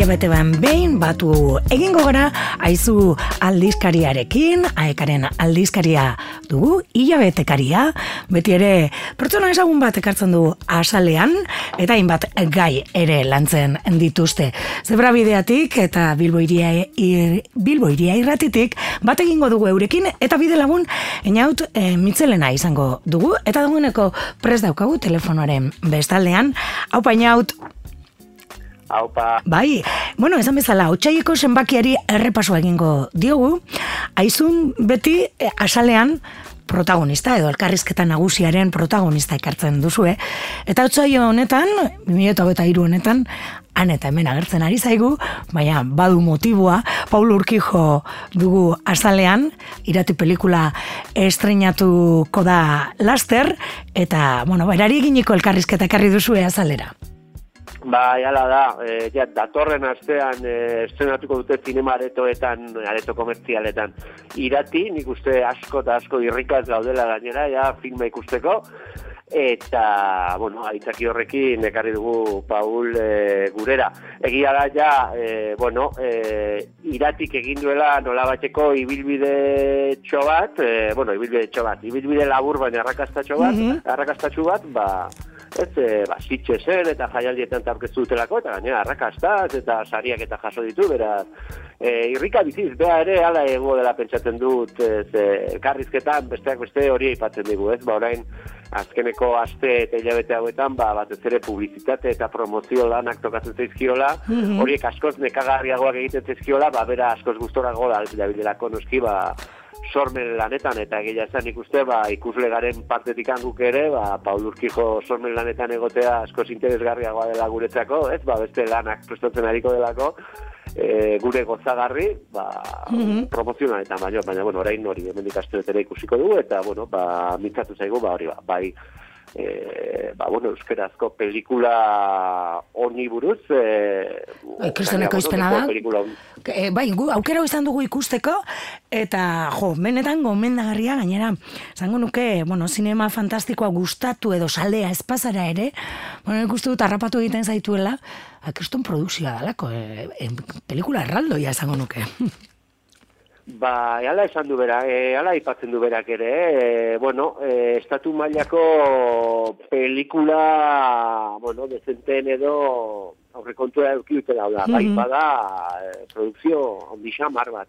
hilabete ban behin batu egingo gara aizu aldizkariarekin, aekaren aldizkaria dugu, hilabetekaria, beti ere pertsona ezagun bat ekartzen du asalean, eta hainbat gai ere lantzen dituzte. Zebra bideatik eta Bilbo iria, ir, Bilbo iria irratitik bat egingo dugu eurekin, eta bide lagun eniaut e, mitzelena izango dugu, eta dagoeneko prez daukagu telefonoaren bestaldean, hau painaut, Aupa. Bai, bueno, esan bezala, otxaieko zenbakiari errepaso egingo diogu, aizun beti eh, asalean protagonista edo elkarrizketa nagusiaren protagonista ekartzen duzue. Eta otxaio honetan, 2008 honetan, han eta hemen agertzen ari zaigu, baina badu motiboa, Paul Urkijo dugu azalean, irati pelikula estrenatuko da laster, eta, bueno, berari eginiko elkarrizketa ekarri duzue azalera. Ba, jala da, e, ja, datorren astean e, estrenatuko dute zinema aretoetan, areto komertzialetan. Irati, nik uste asko eta asko irrikaz gaudela gainera, ja, filma ikusteko, eta, bueno, aitzaki horrekin ekarri dugu Paul e, gurera. Egia da, ja, e, bueno, e, iratik egin duela nola bateko ibilbide txobat, e, bueno, ibilbide txobat, ibilbide labur baina arrakastatxo bat, mm arrakastatxo bat, ba, ez, e, ba, zer eta jaialdietan taurkeztu dutelako, eta gainera, arrakastaz eta sariak eta jaso ditu, bera, e, irrika biziz, beha ere, ala ego dela pentsatzen dut, ez, e, karrizketan, besteak beste hori aipatzen digu, ez, ba, orain, azkeneko aste eta hilabete hauetan, ba, batez ere publizitate eta promozio lanak tokatzen zaizkiola, mhm. horiek askoz nekagarriagoak egiten zaizkiola, ba, bera askoz gustorago da, da noski, ba, sormen lanetan eta egia esan ikuste ba ikusle garen partetik guk ere ba Paul Urkijo sormen lanetan egotea asko interesgarriagoa dela guretzako, ez? Ba beste lanak prestatzen ariko delako e, gure gozagarri, ba mm -hmm. promozionaletan baina baina bueno, orain hori hemendik asteetera ikusiko dugu eta bueno, ba mitzatu zaigu ba hori ba bai e, ba, bueno, euskerazko pelikula honi buruz e, bai, kristoneko izpena da. e, bai, gu, aukera izan dugu ikusteko eta jo, menetan gomendagarria gainera, zango nuke bueno, sinema fantastikoa gustatu edo saldea espazara ere bueno, ikustu dut harrapatu egiten zaituela. Kriston produkzioa dalako e, e, pelikula erraldoia izango nuke Ba, ala esan du bera, e, ala ipatzen du berak ere, e, bueno, e, estatu mailako pelikula, bueno, dezenten edo aurrekontua eukiute da, mm -hmm. bai, bada, e, produkzio ondisa mar bat.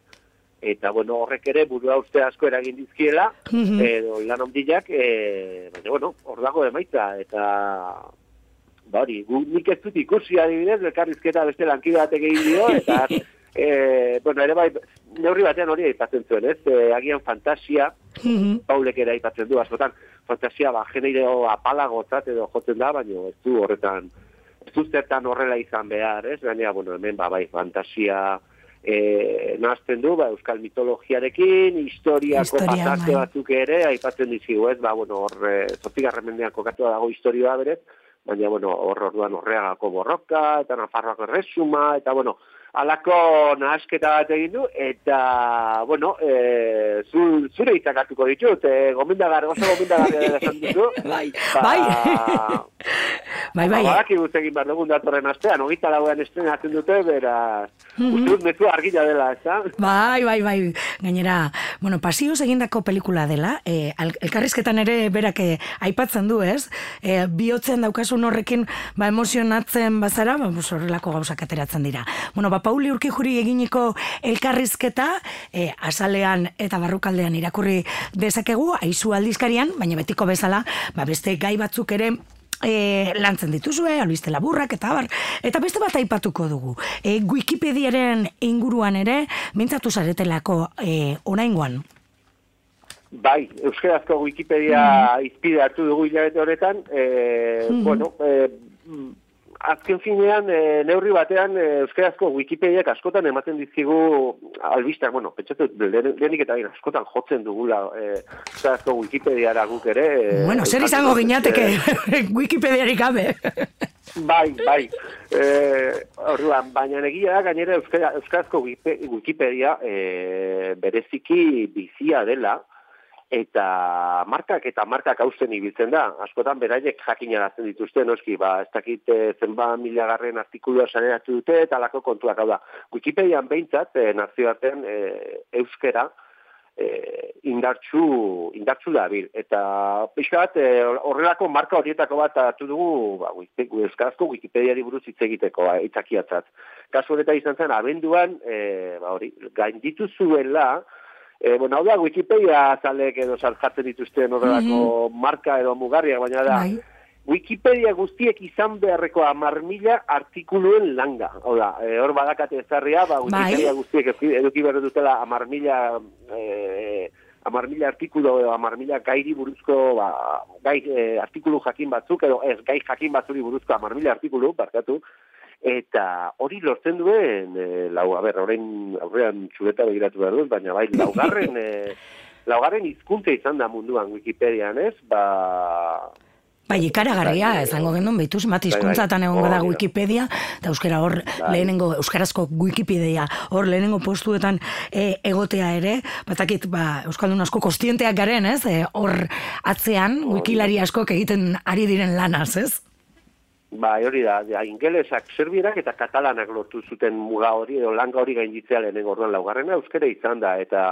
Eta, bueno, horrek ere burua uste asko eragin dizkiela, mm -hmm. edo lan ondilak, e, baina, bueno, hor dago emaitza, eta, ba, hori, nik ez dut ikusi adibidez, elkarrizketa beste lankidatek egin dio, eta, e, bueno, ere bai, neurri batean hori aipatzen zuen, ez? E, agian fantasia, mm -hmm. paulek ere aipatzen du, askotan, fantasia, ba, jeneideo apalagotzat edo jotzen da, baina ez du horretan, ez du zertan horrela izan behar, ez? Gainera, bueno, hemen, ba, bai, fantasia, e, nazten du, ba, euskal mitologiarekin, historiako Historia, pasarte bai. batzuk ere, aipatzen dizigu, ez? Ba, bueno, hor, e, zotigarren mendean kokatu dago historioa berez, baina, bueno, hor orduan horreagako borroka, eta nafarroako resuma, eta, bueno, alako nahasketa bat egin du, eta, bueno, e, zu, zure izakatuko ditut, e, gomendagar, oso gomendagar esan ditu. bai, ba, bai. bai, bai. Ba, baki egin behar dugun datorren astean, ogita lauean estrenatzen dute, bera, mm -hmm. uste dut mezu argila dela, ez Bai, bai, bai. Gainera, bueno, pasioz egindako pelikula dela, e, elkarrizketan ere berak e, aipatzen du, ez? E, bihotzen daukasun horrekin, ba, emozionatzen bazara, ba, horrelako gauzak ateratzen dira. Bueno, ba, Pauli Urkijuri eginiko elkarrizketa, e, azalean eta barrukaldean irakurri dezakegu, aizu aldizkarian, baina betiko bezala, ba, beste gai batzuk ere e, lantzen dituzue, albiste laburrak eta bar, eta beste bat aipatuko dugu. E, Wikipediaren inguruan ere, mintzatu zaretelako e, oraingoan. Bai, Euskarazko Wikipedia mm. izpide hartu dugu hilabete horretan, e, mm. bueno, e, azken finean, e, neurri batean, e, euskarazko Wikipediak askotan ematen dizkigu albistak, bueno, pentsatu, lehenik eta askotan jotzen dugula e, euskarazko Wikipediara guk ere. E, bueno, zer izango gineateke e, Wikipediarik gabe. bai, bai. E, orduan, baina egia gainera euskarazko Wikipedia e, bereziki bizia dela, eta markak eta markak hausten ibiltzen da. Askotan beraiek jakinarazten dituzte, noski, ba, ez dakit eh, zenba milagarren artikulua saneratu dute, eta lako kontuak hau da. Wikipedian behintzat, e, nazioaten e, euskera, e, indartxu, indartxu da bil. Eta pixkat, e, horrelako marka horietako bat hartu dugu, ba, euskarazko Wikipediari buruz hitz egiteko, ba, itzakiatzat. Kasu honetan izan zen, abenduan, e, ba, hori, gain dituzuela, E, bueno, hau da, Wikipedia zalek edo sartzen dituzten horrelako mm marka edo mugarriak, baina da, bai. Wikipedia guztiek izan beharreko amar mila artikuluen langa. Hau da, e, hor badakate ezarria, ba, bai. Wikipedia guztiek eduki behar dutela amar mila, e, amar mila artikulo edo amar mila gairi buruzko, ba, gai, e, artikulu jakin batzuk, edo ez, gai jakin batzuri buruzko amar mila artikulu, barkatu, eta hori lortzen duen e, lau ber orain aurrean txuleta begiratu behar dut baina bai laugarren e, laugarren hizkuntza izan da munduan Wikipedian ez? Ba Bai, ikaragarria, bai, esango gendun, behituz, izkuntzatan bai, bai. egongo da Wikipedia, eta euskara hor lehenengo, euskarazko Wikipedia, hor lehenengo postuetan e, egotea ere, batakit, ba, euskaldun asko kostienteak garen, ez, e, hor atzean, wikilari asko egiten ari diren lanaz, ez? Ba, hori da, ja, ingelesak, serbierak eta katalanak lortu zuten muga hori, edo langa hori gainditzea lehenengo orduan laugarrena, euskera izan da, eta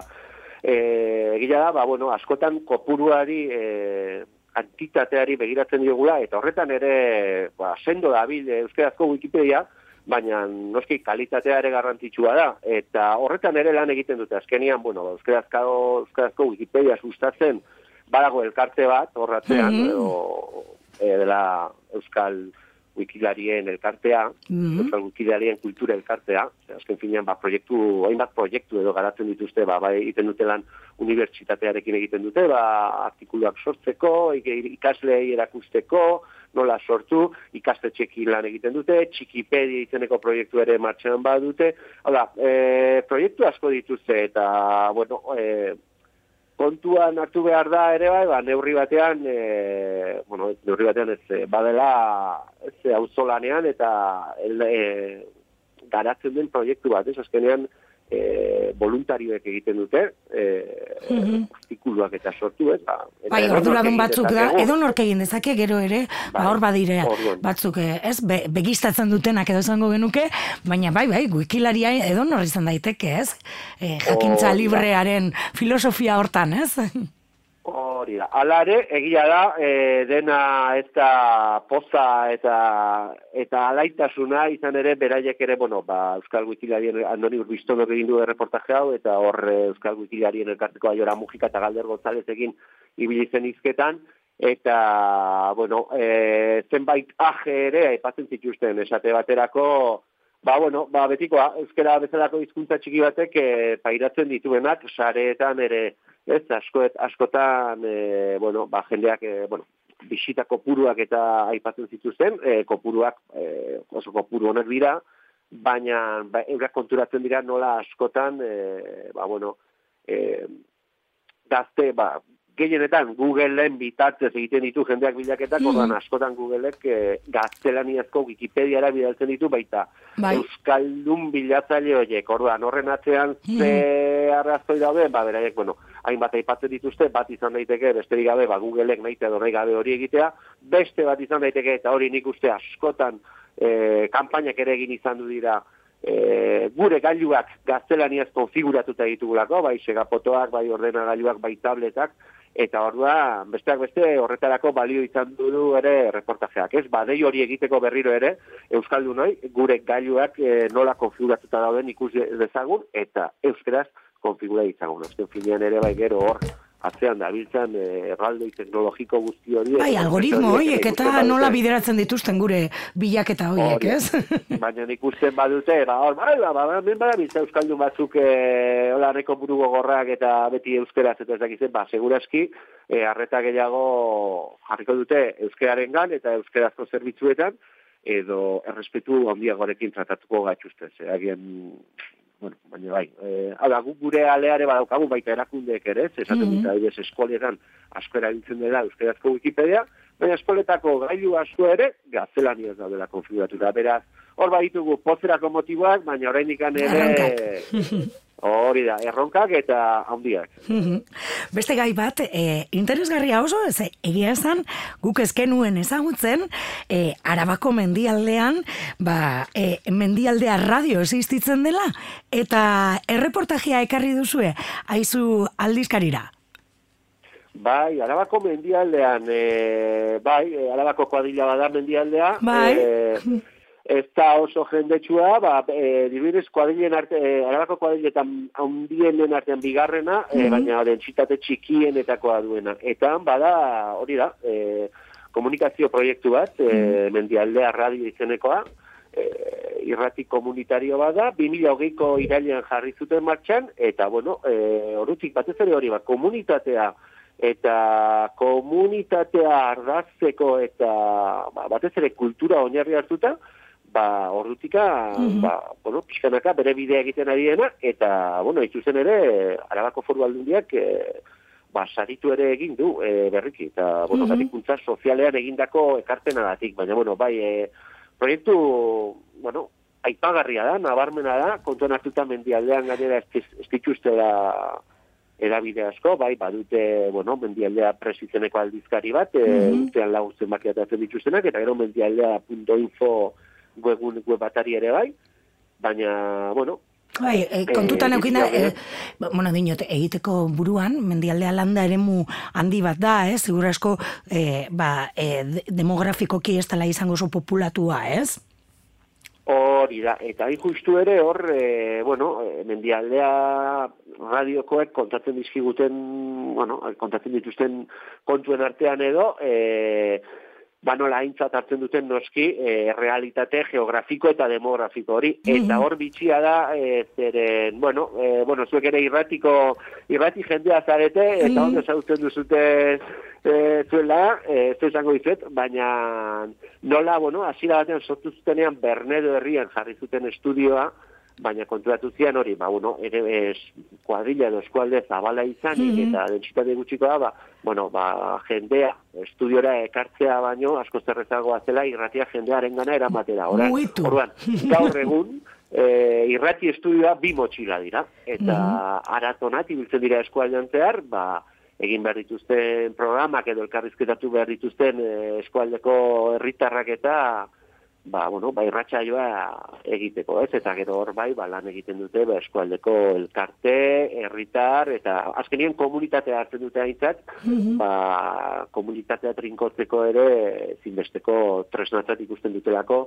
e, da, ba, bueno, askotan kopuruari, e, antitateari begiratzen diogula, eta horretan ere, ba, sendo da, bil, euskerazko Wikipedia, baina noski kalitatea ere garrantzitsua da, eta horretan ere lan egiten dute, azkenian, bueno, euskerazko, euskerazko Wikipedia sustatzen, badago elkarte bat, horratzean, mm -hmm. edo, e, dela euskal wikilarien elkartea, mm -hmm. wikilarien kultura elkartea, azken finean, ba, proiektu, hainbat proiektu edo garatzen dituzte, ba, bai, egiten dutelan unibertsitatearekin egiten dute, ba, artikuluak sortzeko, ikaslei erakusteko, nola sortu, ikastetxekin lan egiten dute, txikipedia izeneko proiektu ere martxan badute, hala, e, proiektu asko dituzte, eta, bueno, e, kontuan hartu behar da ere bai, ba, neurri batean, e, bueno, neurri batean ez, e, badela, ez, auzolanean eta el, e, garatzen den proiektu bat, ez, azkenean, e, voluntarioek egiten dute, e, mm artikuluak eta sortu, ez? Ba, bai, orduradun batzuk da, edo nork egin dezake gero ere, ba, bai, hor badire, batzuk, eh, ez, be, begistatzen dutenak edo zango genuke, baina bai, bai, wikilaria edo nor izan daiteke, ez? E, jakintza librearen filosofia hortan, ez? Hori da. Alare, egia da, e, dena ez da poza eta eta alaitasuna izan ere, beraiek ere, bueno, ba, Euskal Wikilarien andoni urbiztono egin du reportaje hau, eta hor e, Euskal Wikilarien elkarteko aiora mugika eta galder gontzalez egin ibilizen izketan, eta, bueno, e, zenbait aje ere, aipatzen zituzten, esate baterako, Ba, bueno, ba, betikoa, euskera bezalako hizkuntza txiki batek e, pairatzen dituenak, sareetan ere, ez, askoet, askotan, e, bueno, ba, jendeak, e, bueno, bisita kopuruak eta aipatzen zituzten, e, kopuruak e, oso kopuru honek dira, baina ba, eurak konturatzen dira nola askotan, e, ba, bueno, e, gazte, ba, gehienetan Googleen bitatzez egiten ditu jendeak bilaketak, mm ordan askotan Googleek e, gaztelaniazko Wikipediara bidaltzen ditu baita bai. Euskaldun bilatzaile horiek, orduan horren atzean mm ze arrazoi daude, ba, beraiek, bueno, hainbat aipatzen dituzte, bat izan daiteke, besterik gabe, ba, Googleek nahi edo gabe hori egitea, beste bat izan daiteke, eta hori nik uste askotan e, kampainak ere egin izan du dira, e, gure gailuak gaztelaniaz konfiguratuta ditugulako, bai segapotoak, bai ordenagailuak, bai tabletak, eta ordua besteak beste horretarako balio izan du ere reportajeak, ez? Ba, dei hori egiteko berriro ere euskaldunoi gure gailuak e, nola konfiguratuta dauden ikusi dezagun eta euskeraz konfigura ditzagun. Azken finean ere bai gero hor atzean da biltzen eh, erraldoi teknologiko guzti hori. Bai, algoritmo horiek eta nola bideratzen dituzten gure bilaketa horiek, ez? Baina ikusten badute, ba, hor, bai, ba, ba, ba, ba, euskaldun batzuk e, hola burugo gorrak eta beti euskeraz eta ez dakizen, ba, seguraski, e, arreta gehiago jarriko dute euskeraren gan eta euskerazko zerbitzuetan, edo errespetu handiagorekin tratatuko gatxustez. Eh? Bueno, baina bai, eh, ala, gure aleare badaukagu baita erakundeek ere, ez, esaten mm. -hmm. dut, eskoletan asko erabiltzen dela euskarazko Wikipedia, baina eskoletako gailu asko ere, gaztelania ez daudela konfiguratura, beraz, hor baditugu pozerako motiboak, baina oraindik ere Hori da, erronkak eta handiak. Beste gai bat, e, interesgarria oso, ez egia esan, guk ezkenuen ezagutzen, e, arabako mendialdean, ba, e, mendialdea radio existitzen dela, eta erreportajia ekarri duzue, haizu aldizkarira. Bai, arabako mendialdean, e, bai, arabako kuadila bada mendialdea, bai. E, ez da oso jendetsua, ba, e, dibidez kuadrilen arte, e, arabako kuadriletan handienen artean bigarrena, mm -hmm. baina dentsitate txikienetakoa duena. Eta, bada, hori da, e, komunikazio proiektu bat, mm -hmm. mendialdea radio izenekoa, e, irrati komunitario bada, 2008ko irailean jarri zuten martxan, eta, bueno, e, horutik batez ere hori, ba, komunitatea, eta komunitatea ardazteko eta ba, batez ere kultura oinarri hartuta, ba, ordutika, mm ba, bueno, pixkanaka bere bidea egiten ari dena, eta, bueno, itzuzen ere, arabako foru aldundiak, e, ba, saritu ere egin du e, berriki, eta, bueno, mm -hmm. sozialean egindako ekartena datik, baina, bueno, bai, e, proiektu, bueno, aipagarria da, nabarmena da, kontuan hartuta mendialdean gainera ez, ez da edabide asko, bai, badute, bueno, mendialdea presizeneko aldizkari bat, mm -hmm. e, urtean lagutzen bakiatatzen dituztenak, eta gero mendialdea.info webun web batari ere bai, baina, bueno, Bai, e, kontutan e, e, bueno, dinot, egiteko buruan, mendialdea landa eremu handi bat da, ez? Eh? asko, e, ba, e, demografikoki ez tala izango oso populatua, ez? Hori da, eta hain justu ere hor, e, bueno, mendialdea radiokoek kontatzen dizkiguten, bueno, kontatzen dituzten kontuen artean edo, e, ba nola aintzat hartzen duten noski e, realitate geografiko eta demografiko hori. Eta hor bitxia da, e, zeren, bueno, e, bueno, zuek ere irratiko, irrati jendea zarete, eta mm ondo zautzen duzute e, zuela, e, zu esango izet, baina nola, bueno, asira batean sortu zutenean Bernedo herrian jarri zuten estudioa, baina konturatu zian hori, ba, bueno, ere ez kuadrilla edo eskualde zabala izan, mm -hmm. eta dentsitate gutxiko da, ba, bueno, ba, jendea, estudiora ekartzea baino, asko zerrezagoa zela, irratia jendearen gana eramatera. Oran, orduan, gaur egun, e, irrati estudioa bi motxila dira, eta mm -hmm. aratonat, ibiltzen dira eskualdean zehar, ba, egin behar dituzten programak edo elkarrizketatu behar dituzten e, eskualdeko herritarrak eta ba, bueno, bai ratxaioa egiteko, ez? Eta gero hor bai, ba, lan egiten dute, ba, eskualdeko elkarte, herritar eta azkenien komunitatea hartzen dute aintzat, mm ba, komunitatea trinkotzeko ere, zinbesteko tresnatzat ikusten dutelako,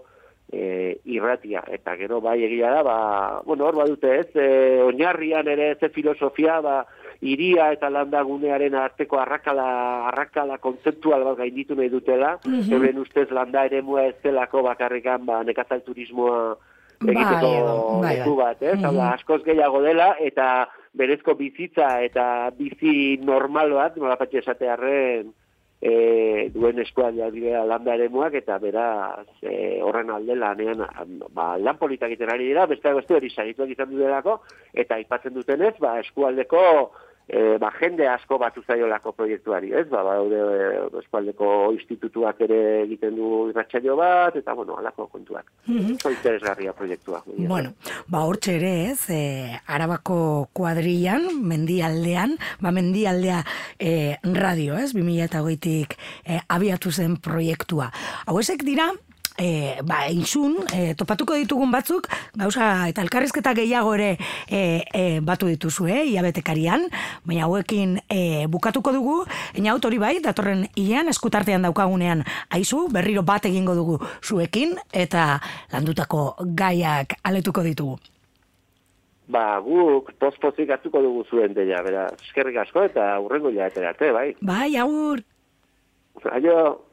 e, irratia, eta gero bai egia da, ba, bueno, hor badute ez, e, oinarrian ere ze filosofia, ba, iria eta landagunearen arteko arrakala, arrakala kontzeptual bat gainditu nahi dutela, mm -hmm. ustez landa ere mua ez zelako bakarrikan ba, nekazal turismoa egiteko bai, bai, bai. bat, ez? Mm -hmm. askoz gehiago dela, eta berezko bizitza eta bizi normal bat, nola patxe esatearen, e, duen eskualdea dira landa ere muak, eta beraz e, horren alde lanean, ba, lan politak egiten ari dira, beste beste hori sarituak izan dutelako, eta aipatzen dutenez, ba, eskualdeko e, ba, jende asko batu zaiolako proiektuari, ez? Ba, daude eskualdeko institutuak ere egiten du irratxaio bat, eta, bueno, alako kontuak. Mm -hmm. interesgarria proiektua. Bueno, ba, hortxe ere, ez? E, arabako kuadrian, mendialdean, ba, mendialdea e, radio, ez? 2008-tik e, abiatu zen proiektua. Hau esek dira, e, ba, inzun, e, topatuko ditugun batzuk, gauza, eta elkarrizketa gehiago ere e, e, batu dituzu, e, iabetekarian, baina hauekin e, bukatuko dugu, ena autori bai, datorren ian, eskutartean daukagunean, aizu, berriro bat egingo dugu zuekin, eta landutako gaiak aletuko ditugu. Ba, guk pozpozik hartuko dugu zuen deia, bera, eskerrik asko eta urrengo ja bai? Bai, aur! Aio!